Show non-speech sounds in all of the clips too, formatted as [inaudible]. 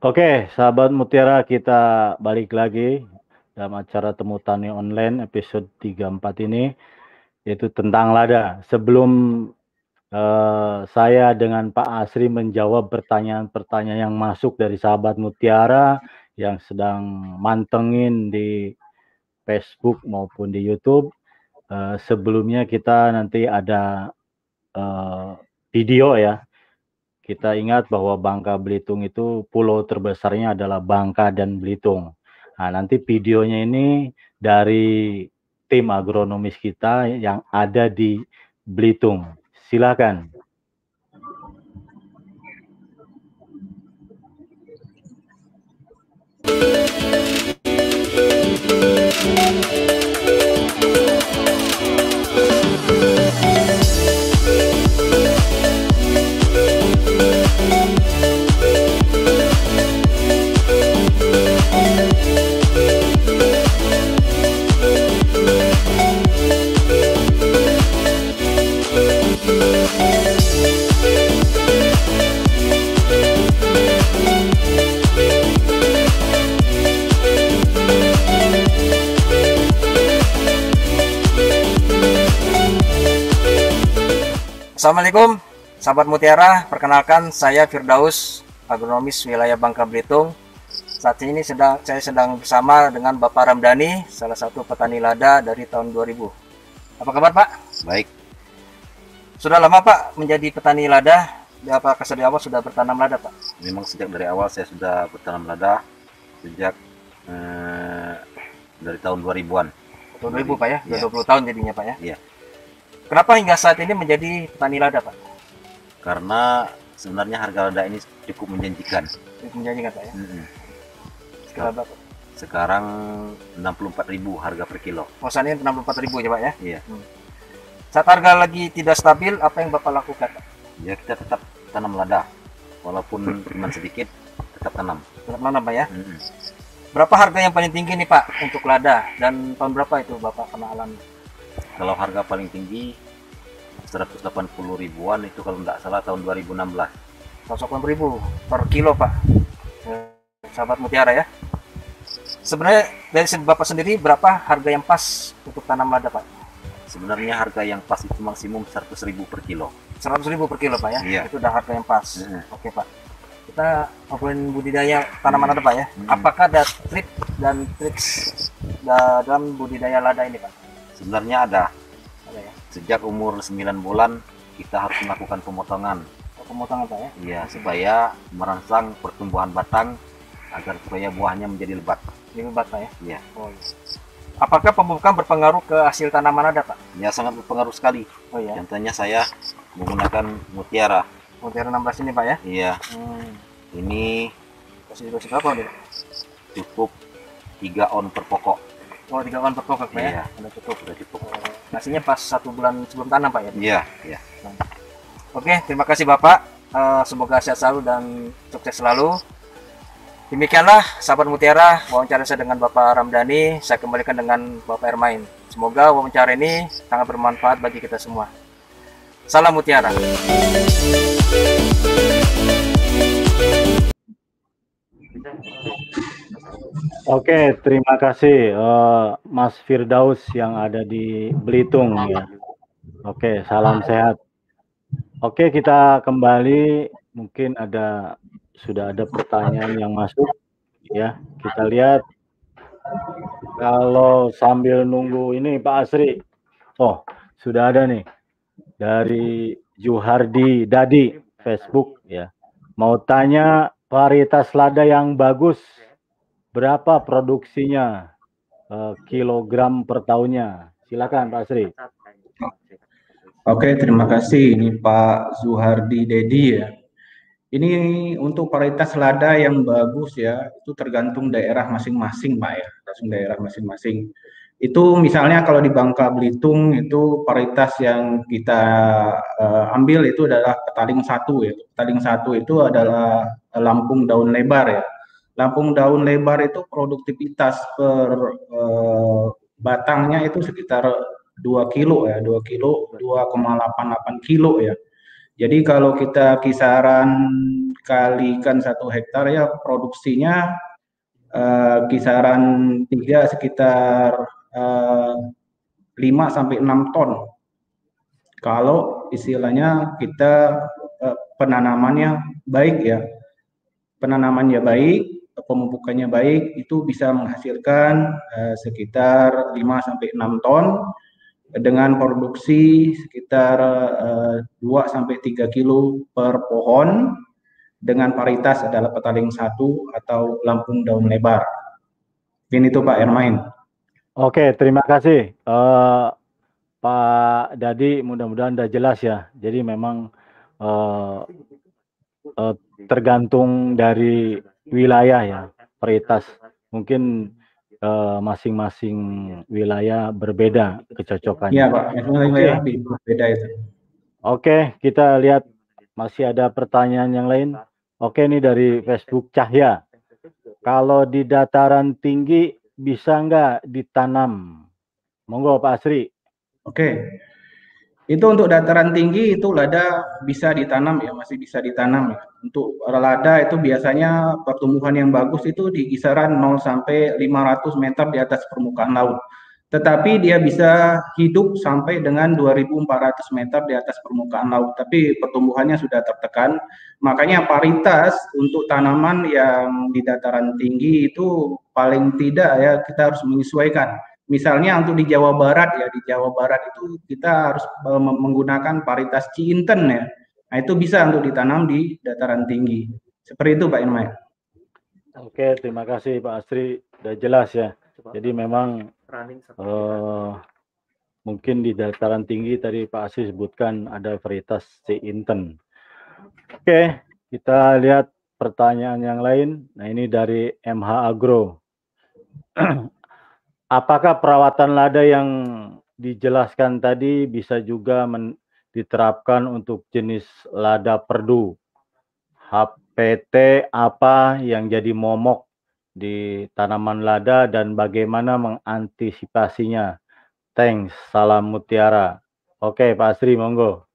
Oke, sahabat Mutiara, kita balik lagi dalam acara Temu Tani Online episode 34 ini, yaitu tentang lada. Sebelum uh, saya dengan Pak Asri menjawab pertanyaan-pertanyaan yang masuk dari sahabat Mutiara yang sedang mantengin di Facebook maupun di YouTube, uh, sebelumnya kita nanti ada uh, video ya kita ingat bahwa Bangka Belitung itu pulau terbesarnya adalah Bangka dan Belitung. Nah, nanti videonya ini dari tim agronomis kita yang ada di Belitung. Silakan. Assalamualaikum sahabat Mutiara, perkenalkan saya Firdaus, agronomis wilayah Bangka Belitung. Saat ini sedang saya sedang bersama dengan Bapak Ramdhani, salah satu petani lada dari tahun 2000. Apa kabar Pak? Baik. Sudah lama Pak menjadi petani lada? Apakah dari awal sudah bertanam lada Pak? Memang sejak dari awal saya sudah bertanam lada sejak eh, dari tahun 2000-an. Tahun 2000 Pak ya? Sudah ya. 20 tahun jadinya Pak ya? Iya. Kenapa hingga saat ini menjadi petani lada, Pak? Karena sebenarnya harga lada ini cukup menjanjikan. Cukup menjanjikan, Pak ya? Mm -hmm. Sekarang berapa? Sekarang 64.000 harga per kilo. Oh, ini 64.000 ya, Pak ya? Iya. Hmm. Saat harga lagi tidak stabil, apa yang Bapak lakukan, Pak? Ya, kita tetap tanam lada. Walaupun cuma sedikit, tetap tanam. Tetap tanam, Pak ya? Mm -hmm. Berapa harga yang paling tinggi nih, Pak, untuk lada? Dan tahun berapa itu Bapak pernah alami? Kalau harga paling tinggi 180 ribuan itu kalau tidak salah tahun 2016 180 ribu per kilo pak. Eh, sahabat mutiara ya. Sebenarnya dari bapak sendiri berapa harga yang pas untuk tanam lada pak? Sebenarnya harga yang pas itu maksimum 100 ribu per kilo. 100 ribu per kilo pak ya? Iya. itu udah harga yang pas. Hmm. oke pak. Kita ngobrolin budidaya tanaman lada pak ya. Hmm. apakah ada trik dan triks dalam budidaya lada ini pak Sebenarnya ada. Ada ya. Sejak umur 9 bulan kita harus melakukan pemotongan. Oh, pemotongan Pak ya? Iya, supaya merangsang pertumbuhan batang agar supaya buahnya menjadi lebat. Jadi lebat Pak ya? Iya. Oh, iya. Apakah pemupukan berpengaruh ke hasil tanaman ada Pak? Ya sangat berpengaruh sekali. Oh iya. Contohnya saya menggunakan mutiara. Mutiara 16 ini Pak ya? Iya. Hmm. Ini kasih dosis berapa Cukup 3 on per pokok. Oh, tiga on per pokok, Pak ya? Iya. Sudah cukup, sudah cukup. Oh, nasinya pas satu bulan sebelum tanam, Pak ya? Iya, iya. Nah. Oke, terima kasih Bapak. Uh, semoga sehat selalu dan sukses selalu. Demikianlah sahabat Mutiara, wawancara saya dengan Bapak Ramdhani. Saya kembalikan dengan Bapak Ermain. Semoga wawancara ini sangat bermanfaat bagi kita semua. Salam Mutiara. Oke, terima kasih uh, Mas Firdaus yang ada di Belitung ya. Oke, salam sehat. Oke, kita kembali. Mungkin ada sudah ada pertanyaan yang masuk ya. Kita lihat kalau sambil nunggu ini Pak Asri. Oh, sudah ada nih dari Juhardi Dadi Facebook ya. Mau tanya varietas lada yang bagus berapa produksinya uh, kilogram per tahunnya? Silakan Pak Sri. Oke, terima kasih. Ini Pak Zuhardi Dedi ya. Ini untuk varietas lada yang bagus ya, itu tergantung daerah masing-masing Pak ya, tergantung daerah masing-masing. Itu misalnya kalau di Bangka Belitung itu varietas yang kita uh, ambil itu adalah petaling satu ya. Petaling satu itu adalah Lampung daun lebar ya Lampung daun lebar itu produktivitas per eh, batangnya itu sekitar 2 kilo ya, 2 kilo, 2,88 kilo ya. Jadi kalau kita kisaran kalikan satu hektar ya produksinya uh, kisaran tiga sekitar uh, 5 sampai 6 ton. Kalau istilahnya kita uh, penanamannya baik ya. Penanamannya baik, pemupukannya baik itu bisa menghasilkan uh, sekitar 5 sampai 6 ton dengan produksi sekitar uh, eh, 2 sampai 3 kilo per pohon dengan paritas adalah petaling satu atau lampung daun lebar. Ini itu Pak Ermain. Oke, terima kasih uh, Pak Dadi. Mudah-mudahan sudah jelas ya. Jadi memang uh, uh, tergantung dari wilayah ya, paritas. Mungkin Eh, masing-masing uh, wilayah berbeda kecocokannya. Iya Pak, wilayah okay. berbeda itu. Oke, okay, kita lihat masih ada pertanyaan yang lain. Oke, okay, ini dari Facebook Cahya. Kalau di dataran tinggi bisa nggak ditanam? Monggo Pak Asri. Oke, itu untuk dataran tinggi itu lada bisa ditanam ya, masih bisa ditanam ya. Untuk lada itu biasanya pertumbuhan yang bagus itu di kisaran 0 sampai 500 meter di atas permukaan laut. Tetapi dia bisa hidup sampai dengan 2400 meter di atas permukaan laut. Tapi pertumbuhannya sudah tertekan. Makanya paritas untuk tanaman yang di dataran tinggi itu paling tidak ya kita harus menyesuaikan Misalnya untuk di Jawa Barat ya, di Jawa Barat itu kita harus e, menggunakan paritas Ciinten ya. Nah itu bisa untuk ditanam di dataran tinggi. Seperti itu Pak Irma. Oke, terima kasih Pak Astri. Sudah jelas ya. Jadi memang uh, mungkin di dataran tinggi tadi Pak Astri sebutkan ada varietas Ciinten. Oke, kita lihat pertanyaan yang lain. Nah ini dari MH Agro. [clears throat] Apakah perawatan lada yang dijelaskan tadi bisa juga men, diterapkan untuk jenis lada perdu? HPT apa yang jadi momok di tanaman lada dan bagaimana mengantisipasinya? Thanks, salam mutiara. Oke, Pak Asri, monggo.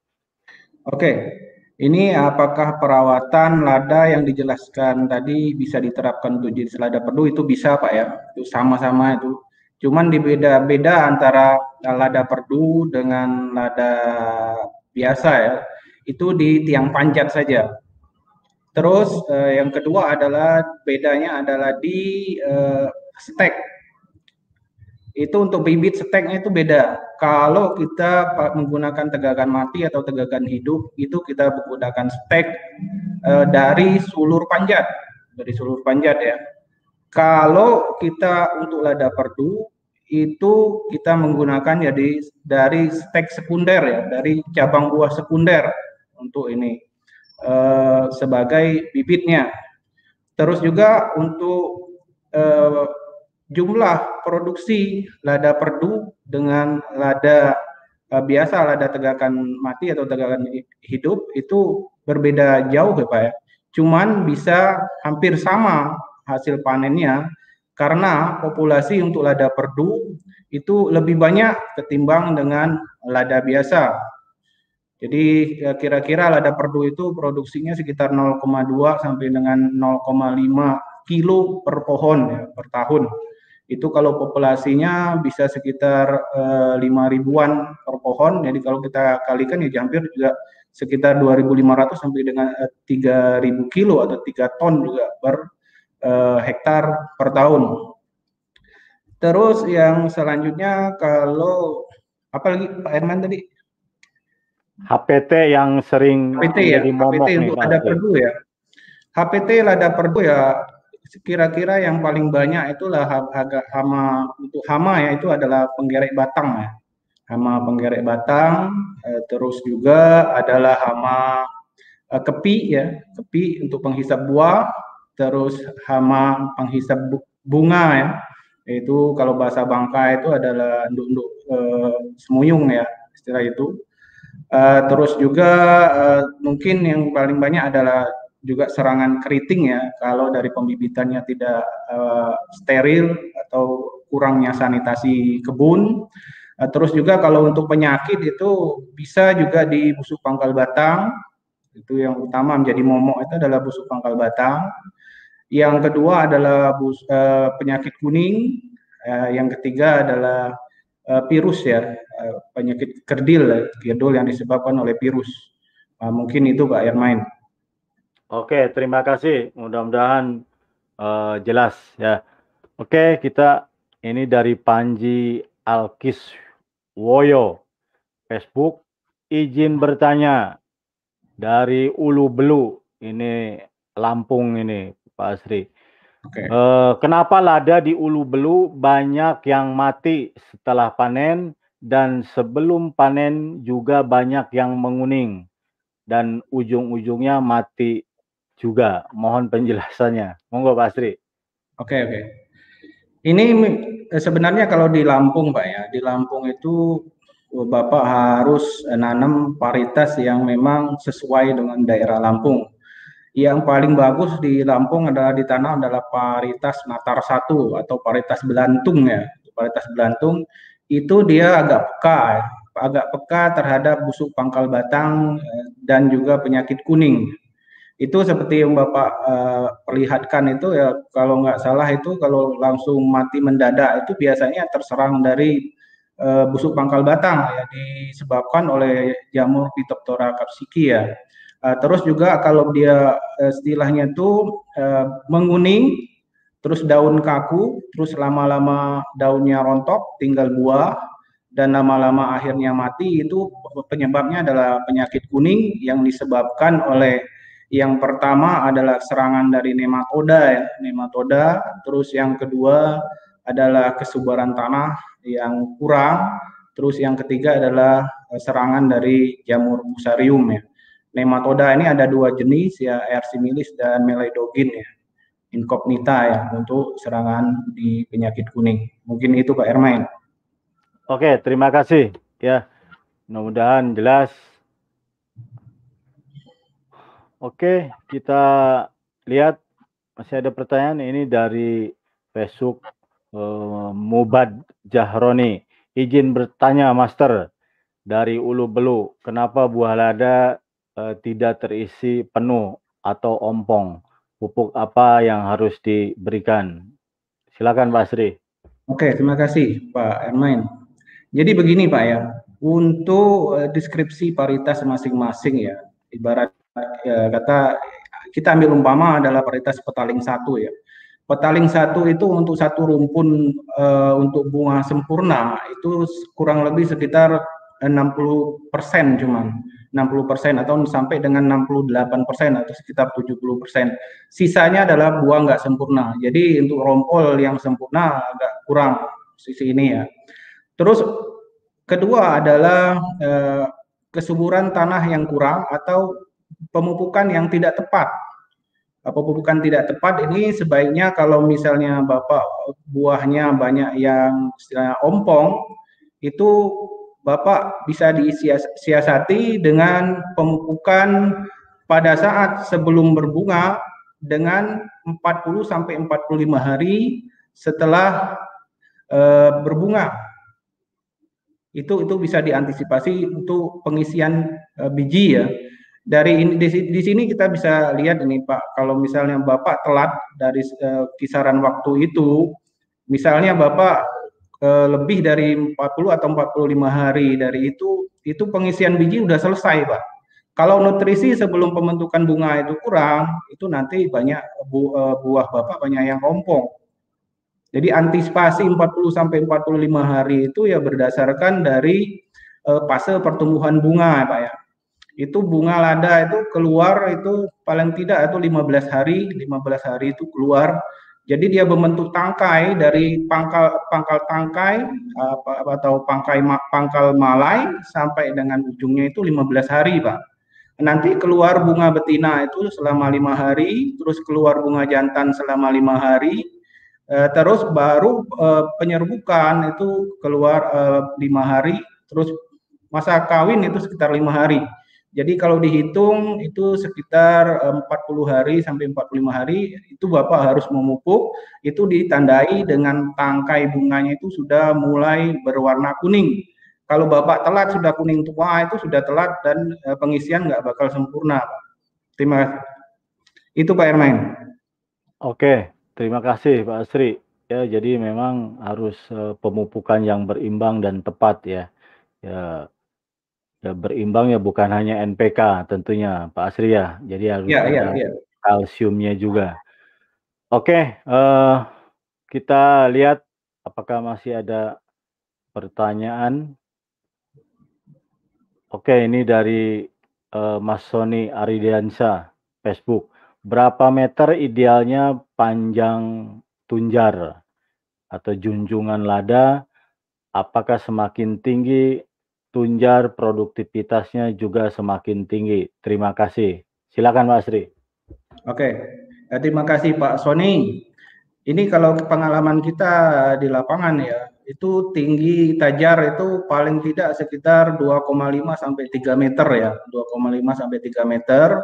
Oke, ini apakah perawatan lada yang dijelaskan tadi bisa diterapkan untuk jenis lada perdu itu bisa Pak ya? Itu sama-sama itu Cuman dibeda-beda antara lada perdu dengan lada biasa ya. Itu di tiang panjat saja. Terus eh, yang kedua adalah bedanya adalah di eh, stek. Itu untuk bibit steknya itu beda. Kalau kita menggunakan tegakan mati atau tegakan hidup, itu kita menggunakan stek eh, dari sulur panjat, dari sulur panjat ya. Kalau kita untuk lada perdu itu kita menggunakan jadi dari stek sekunder ya, dari cabang buah sekunder untuk ini eh, sebagai bibitnya. Terus juga untuk eh, jumlah produksi lada perdu dengan lada eh, biasa lada tegakan mati atau tegakan hidup itu berbeda jauh ya Pak ya. Cuman bisa hampir sama hasil panennya karena populasi untuk lada perdu itu lebih banyak ketimbang dengan lada biasa. Jadi ya, kira-kira lada perdu itu produksinya sekitar 0,2 sampai dengan 0,5 kilo per pohon ya, per tahun. Itu kalau populasinya bisa sekitar eh, 5 ribuan per pohon. Jadi kalau kita kalikan ya hampir juga sekitar 2.500 sampai dengan eh, 3.000 kilo atau 3 ton juga per uh, hektar per tahun. Terus yang selanjutnya kalau apa lagi Pak Herman tadi? HPT yang sering HPT ya, HPT untuk lada perdu ya. HPT lada perdu ya kira-kira yang paling banyak itulah agak hama untuk hama ya itu adalah penggerek batang ya. Hama penggerek batang, eh, terus juga adalah hama eh, kepi ya, kepi untuk penghisap buah, terus hama penghisap bunga ya. Itu kalau bahasa Bangka itu adalah nduk-nduk e, semuyung ya istilah itu. E, terus juga e, mungkin yang paling banyak adalah juga serangan keriting ya. Kalau dari pembibitannya tidak e, steril atau kurangnya sanitasi kebun. E, terus juga kalau untuk penyakit itu bisa juga di busuk pangkal batang. Itu yang utama menjadi momok itu adalah busuk pangkal batang. Yang kedua adalah bus, uh, penyakit kuning. Uh, yang ketiga adalah uh, virus ya, uh, penyakit kerdil, kerdil yang disebabkan oleh virus. Uh, mungkin itu Pak Ermain. Oke, terima kasih. Mudah-mudahan uh, jelas ya. Oke, kita ini dari Panji Alkis Woyo Facebook izin bertanya dari Ulu Belu ini Lampung ini Pak Asri. Okay. Uh, kenapa lada di Ulu Belu banyak yang mati setelah panen dan sebelum panen juga banyak yang menguning dan ujung-ujungnya mati juga. Mohon penjelasannya. Monggo Pak Asri. Oke, oke. Ini eh, sebenarnya kalau di Lampung Pak ya, di Lampung itu oh, Bapak harus nanam paritas yang memang sesuai dengan daerah Lampung. Yang paling bagus di Lampung adalah ditanam adalah paritas Natar satu atau paritas belantung ya. Paritas belantung itu dia agak peka, agak peka terhadap busuk pangkal batang eh, dan juga penyakit kuning itu seperti yang Bapak uh, perlihatkan itu ya kalau nggak salah itu kalau langsung mati mendadak itu biasanya terserang dari uh, busuk pangkal batang ya disebabkan oleh jamur Phytophthora capsicum ya. Uh, terus juga kalau dia uh, istilahnya itu uh, menguning terus daun kaku terus lama-lama daunnya rontok tinggal buah dan lama-lama akhirnya mati itu penyebabnya adalah penyakit kuning yang disebabkan oleh yang pertama adalah serangan dari nematoda ya, nematoda. Terus yang kedua adalah kesuburan tanah yang kurang. Terus yang ketiga adalah eh, serangan dari jamur fusarium ya. Nematoda ini ada dua jenis ya, Ersimilis dan Meledogin ya. Incognita ya untuk serangan di penyakit kuning. Mungkin itu Pak Ermain. Oke, terima kasih ya. Mudah-mudahan jelas Oke, kita lihat masih ada pertanyaan ini dari Facebook uh, Mubad Jahroni. Izin bertanya, Master, dari Ulu Belu, kenapa buah lada uh, tidak terisi penuh atau ompong? Pupuk apa yang harus diberikan? Silakan Pak Sri. Oke, terima kasih Pak Ermain. Jadi begini Pak ya, untuk uh, deskripsi paritas masing-masing ya, ibarat ya, kata kita ambil umpama adalah paritas petaling satu ya. Petaling satu itu untuk satu rumpun uh, untuk bunga sempurna itu kurang lebih sekitar 60 persen cuman 60 persen atau sampai dengan 68 persen atau sekitar 70 persen. Sisanya adalah buah nggak sempurna. Jadi untuk rompol yang sempurna agak kurang sisi ini ya. Terus kedua adalah eh, kesuburan tanah yang kurang atau pemupukan yang tidak tepat. Pemupukan tidak tepat ini sebaiknya kalau misalnya Bapak buahnya banyak yang istilahnya ompong, itu Bapak bisa disiasati dengan pemupukan pada saat sebelum berbunga dengan 40 sampai 45 hari setelah e, berbunga. Itu itu bisa diantisipasi untuk pengisian e, biji ya dari ini di, sini kita bisa lihat ini Pak, kalau misalnya Bapak telat dari uh, kisaran waktu itu, misalnya Bapak uh, lebih dari 40 atau 45 hari dari itu, itu pengisian biji sudah selesai Pak. Kalau nutrisi sebelum pembentukan bunga itu kurang, itu nanti banyak bu, uh, buah Bapak banyak yang kompong. Jadi antisipasi 40 sampai 45 hari itu ya berdasarkan dari uh, fase pertumbuhan bunga Pak ya itu bunga lada itu keluar itu paling tidak itu 15 hari 15 hari itu keluar jadi dia membentuk tangkai dari pangkal pangkal tangkai atau pangkai pangkal malai sampai dengan ujungnya itu 15 hari pak. Nanti keluar bunga betina itu selama lima hari terus keluar bunga jantan selama lima hari eh, terus baru eh, penyerbukan itu keluar eh, lima hari terus masa kawin itu sekitar lima hari jadi kalau dihitung itu sekitar 40 eh, hari sampai 45 hari itu Bapak harus memupuk itu ditandai dengan tangkai bunganya itu sudah mulai berwarna kuning. Kalau Bapak telat sudah kuning tua itu sudah telat dan eh, pengisian nggak bakal sempurna. Terima kasih. Itu Pak Ermain. Oke, terima kasih Pak Asri. Ya, jadi memang harus uh, pemupukan yang berimbang dan tepat ya. Ya, ya berimbang ya bukan hanya NPK tentunya Pak Asri ya. Jadi harus Ya, ya, ada ya. kalsiumnya juga. Oke, uh, kita lihat apakah masih ada pertanyaan. Oke, ini dari uh, Mas Sony Aridiansa, Facebook. Berapa meter idealnya panjang tunjar atau junjungan lada? Apakah semakin tinggi tunjar produktivitasnya juga semakin tinggi? Terima kasih. Silakan Pak Asri. Oke, eh, terima kasih Pak Sony. Ini kalau pengalaman kita di lapangan ya, itu tinggi tajar itu paling tidak sekitar 2,5 sampai 3 meter ya, 2,5 sampai 3 meter.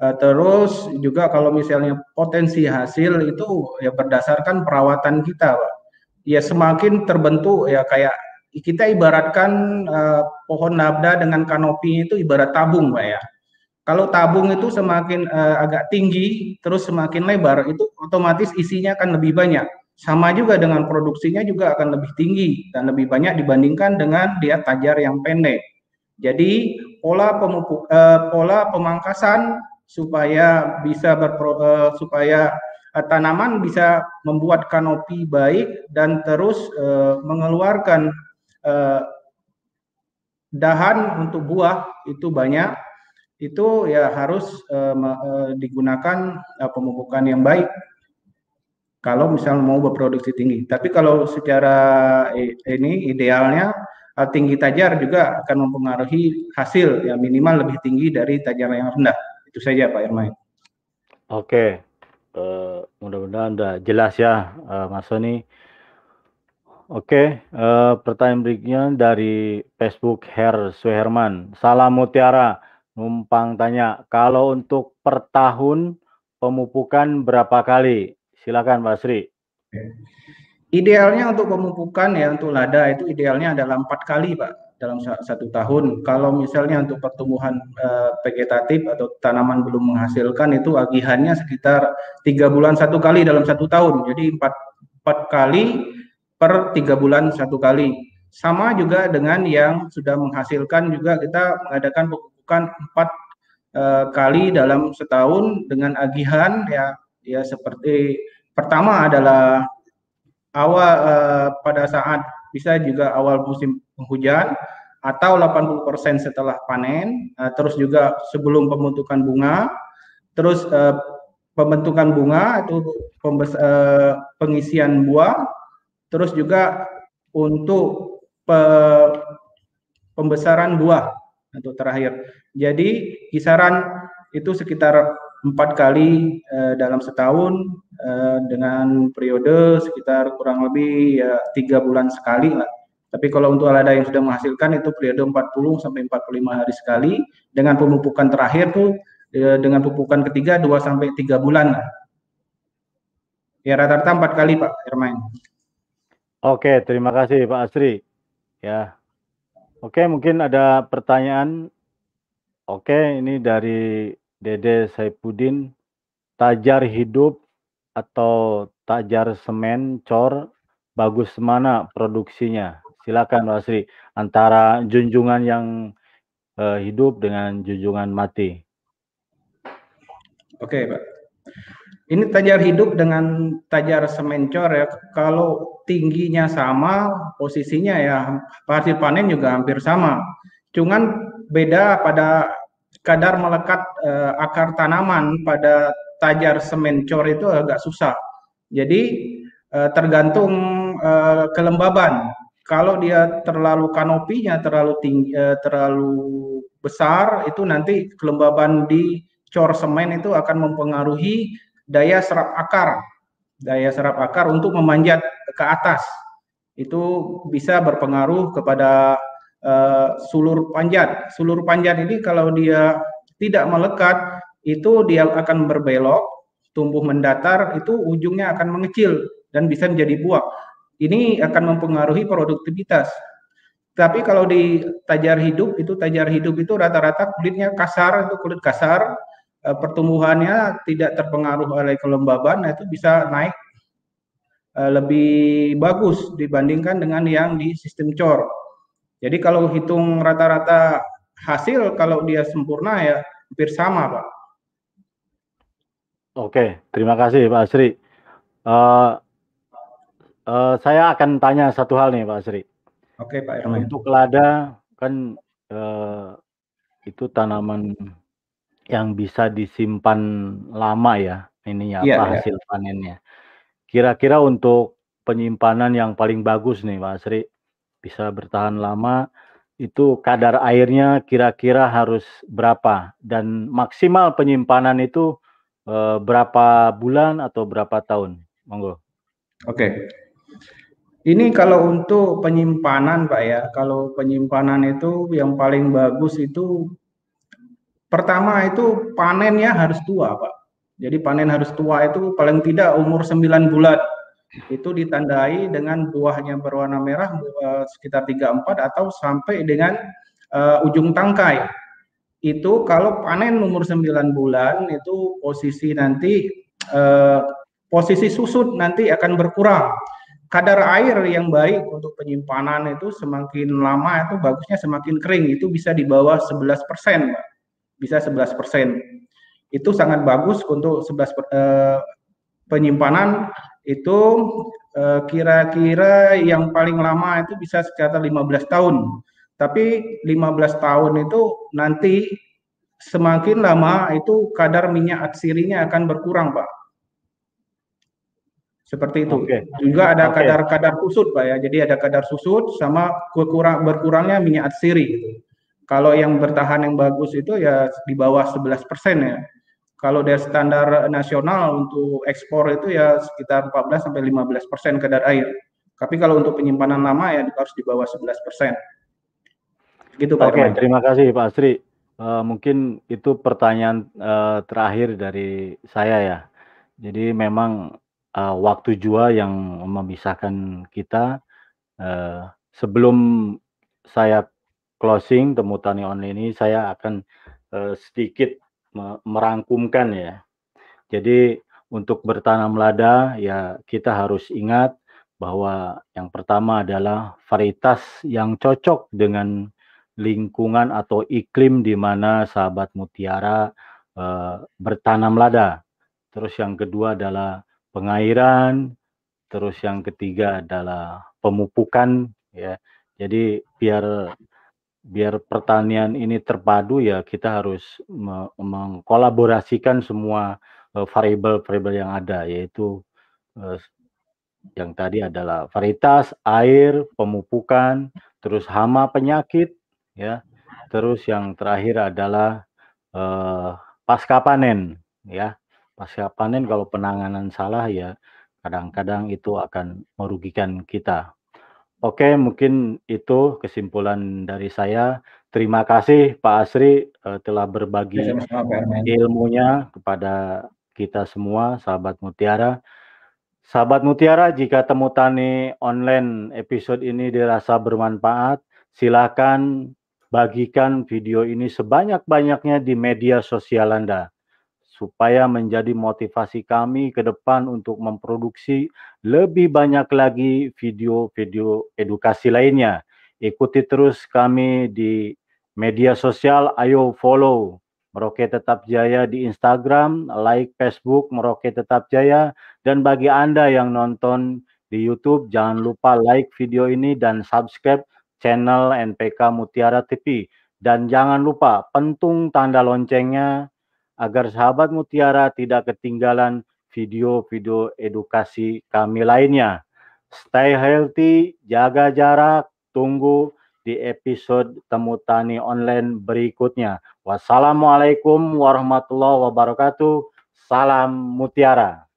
Uh, terus juga kalau misalnya potensi hasil itu ya berdasarkan perawatan kita, Pak. Ya semakin terbentuk ya kayak kita ibaratkan uh, pohon nabda dengan kanopi itu ibarat tabung, Pak ya. Kalau tabung itu semakin uh, agak tinggi, terus semakin lebar, itu otomatis isinya akan lebih banyak. Sama juga dengan produksinya juga akan lebih tinggi dan lebih banyak dibandingkan dengan dia tajar yang pendek. Jadi pola pemupuk, uh, pola pemangkasan supaya bisa berpro, uh, supaya uh, tanaman bisa membuat kanopi baik dan terus uh, mengeluarkan uh, dahan untuk buah itu banyak itu ya harus uh, uh, digunakan uh, pemupukan yang baik kalau misalnya mau berproduksi tinggi. Tapi kalau secara ini idealnya tinggi tajar juga akan mempengaruhi hasil yang minimal lebih tinggi dari tajar yang rendah. Itu saja Pak Irmain. Oke, uh, mudah-mudahan udah jelas ya uh, Mas Sony. Oke, uh, pertanyaan berikutnya dari Facebook Her Suherman. Salam Mutiara, numpang tanya, kalau untuk per tahun pemupukan berapa kali? Silakan Pak Sri. Idealnya untuk pemupukan ya untuk lada itu idealnya adalah empat kali Pak dalam satu tahun. Kalau misalnya untuk pertumbuhan uh, vegetatif atau tanaman belum menghasilkan itu agihannya sekitar tiga bulan satu kali dalam satu tahun. Jadi empat empat kali per tiga bulan satu kali. Sama juga dengan yang sudah menghasilkan juga kita mengadakan pemupukan empat uh, kali dalam setahun dengan agihan ya ya seperti pertama adalah awal uh, pada saat bisa juga awal musim penghujan atau 80% setelah panen, uh, terus juga sebelum pembentukan bunga, terus uh, pembentukan bunga itu pembes, uh, pengisian buah, terus juga untuk pe, pembesaran buah untuk terakhir. Jadi kisaran itu sekitar empat kali uh, dalam setahun uh, dengan periode sekitar kurang lebih ya tiga bulan sekali lah. Tapi kalau untuk lada yang sudah menghasilkan itu periode 40 sampai 45 hari sekali dengan pemupukan terakhir tuh uh, dengan pemupukan ketiga 2 sampai tiga bulan lah. Ya rata-rata empat kali Pak Hermain. Oke, terima kasih Pak Asri. Ya. Oke, mungkin ada pertanyaan. Oke, ini dari Dede Saipudin, tajar hidup atau tajar semen cor bagus mana produksinya? Silakan Pak Asri, antara junjungan yang uh, hidup dengan junjungan mati. Oke Pak. Ini tajar hidup dengan tajar semen cor ya. Kalau tingginya sama, posisinya ya hasil panen juga hampir sama. Cuman beda pada kadar melekat uh, akar tanaman pada tajar semen cor itu agak susah. Jadi uh, tergantung uh, kelembaban. Kalau dia terlalu kanopinya terlalu tinggi, uh, terlalu besar, itu nanti kelembaban di cor semen itu akan mempengaruhi daya serap akar. Daya serap akar untuk memanjat ke atas. Itu bisa berpengaruh kepada uh, sulur panjat. Sulur panjat ini kalau dia tidak melekat, itu dia akan berbelok, tumbuh mendatar, itu ujungnya akan mengecil dan bisa menjadi buah. Ini akan mempengaruhi produktivitas. Tapi kalau di tajar hidup itu tajar hidup itu rata-rata kulitnya kasar, itu kulit kasar, uh, pertumbuhannya tidak terpengaruh oleh kelembaban, nah itu bisa naik uh, lebih bagus dibandingkan dengan yang di sistem cor. Jadi kalau hitung rata-rata hasil kalau dia sempurna ya hampir sama, Pak. Oke, terima kasih Pak Asri. Uh, uh, saya akan tanya satu hal nih Pak Asri. Oke Pak Irman. Untuk lada kan uh, itu tanaman yang bisa disimpan lama ya ini ya, yeah, apa yeah. hasil panennya. Kira-kira untuk penyimpanan yang paling bagus nih Pak Asri bisa bertahan lama itu kadar airnya kira-kira harus berapa dan maksimal penyimpanan itu uh, berapa bulan atau berapa tahun? Monggo. Oke. Okay. Ini kalau untuk penyimpanan Pak ya, kalau penyimpanan itu yang paling bagus itu pertama itu panennya harus tua Pak. Jadi panen harus tua itu paling tidak umur 9 bulan. Itu ditandai dengan buahnya berwarna merah uh, sekitar 3 4 atau sampai dengan uh, ujung tangkai. Itu kalau panen umur 9 bulan itu posisi nanti uh, posisi susut nanti akan berkurang kadar air yang baik untuk penyimpanan itu semakin lama itu bagusnya semakin kering itu bisa di bawah 11 persen bisa 11 persen itu sangat bagus untuk 11 per, eh, penyimpanan itu eh, kira-kira eh, yang paling lama itu bisa sekitar 15 tahun tapi 15 tahun itu nanti semakin lama itu kadar minyak atsirinya akan berkurang Pak seperti itu. Okay. Juga ada kadar-kadar okay. susut Pak ya. Jadi ada kadar susut sama kurang berkurangnya minyak atsiri gitu. Kalau yang bertahan yang bagus itu ya di bawah 11% ya. Kalau dari standar nasional untuk ekspor itu ya sekitar 14 sampai 15% kadar air. Tapi kalau untuk penyimpanan lama ya harus di bawah 11%. Gitu Pak. Oke, okay, terima kasih Pak Asri. Uh, mungkin itu pertanyaan uh, terakhir dari saya ya. Jadi memang uh, waktu jua yang memisahkan kita. Uh, sebelum saya closing temu tani online ini, saya akan uh, sedikit merangkumkan ya. Jadi untuk bertanam lada ya kita harus ingat bahwa yang pertama adalah varietas yang cocok dengan lingkungan atau iklim di mana sahabat mutiara uh, bertanam lada. Terus yang kedua adalah pengairan, terus yang ketiga adalah pemupukan ya. Jadi biar biar pertanian ini terpadu ya kita harus me mengkolaborasikan semua uh, variabel-variabel yang ada yaitu uh, yang tadi adalah varietas, air, pemupukan, terus hama penyakit ya. Terus yang terakhir adalah uh, pasca panen ya pasca panen kalau penanganan salah ya kadang-kadang itu akan merugikan kita. Oke, mungkin itu kesimpulan dari saya. Terima kasih Pak Asri uh, telah berbagi ya, ilmunya kepada kita semua, sahabat Mutiara. Sahabat Mutiara, jika temu tani online episode ini dirasa bermanfaat, silakan bagikan video ini sebanyak-banyaknya di media sosial Anda supaya menjadi motivasi kami ke depan untuk memproduksi lebih banyak lagi video-video edukasi lainnya. Ikuti terus kami di media sosial, ayo follow Merauke Tetap Jaya di Instagram, like Facebook Merauke Tetap Jaya, dan bagi Anda yang nonton di YouTube, jangan lupa like video ini dan subscribe channel NPK Mutiara TV. Dan jangan lupa pentung tanda loncengnya agar sahabat Mutiara tidak ketinggalan video-video edukasi kami lainnya. Stay healthy, jaga jarak, tunggu di episode Temu Tani Online berikutnya. Wassalamualaikum warahmatullahi wabarakatuh. Salam Mutiara.